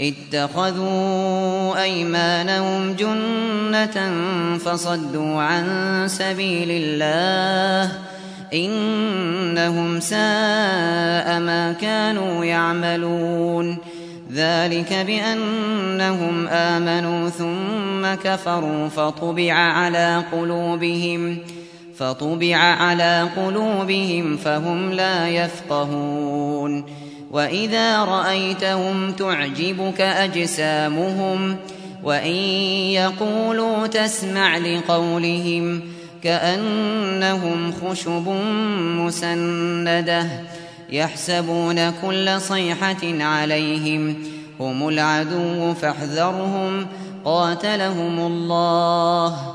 اتخذوا أيمانهم جنة فصدوا عن سبيل الله إنهم ساء ما كانوا يعملون ذلك بأنهم آمنوا ثم كفروا فطبع على قلوبهم فطبع على قلوبهم فهم لا يفقهون. وإذا رأيتهم تعجبك أجسامهم وإن يقولوا تسمع لقولهم كأنهم خشب مسندة يحسبون كل صيحة عليهم هم العدو فاحذرهم قاتلهم الله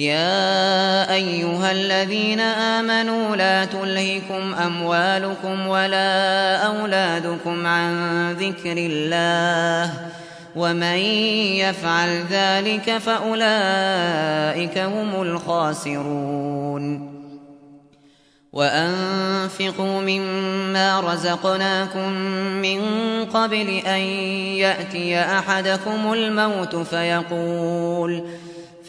يا أيها الذين آمنوا لا تلهكم أموالكم ولا أولادكم عن ذكر الله ومن يفعل ذلك فأولئك هم الخاسرون. وأنفقوا مما رزقناكم من قبل أن يأتي أحدكم الموت فيقول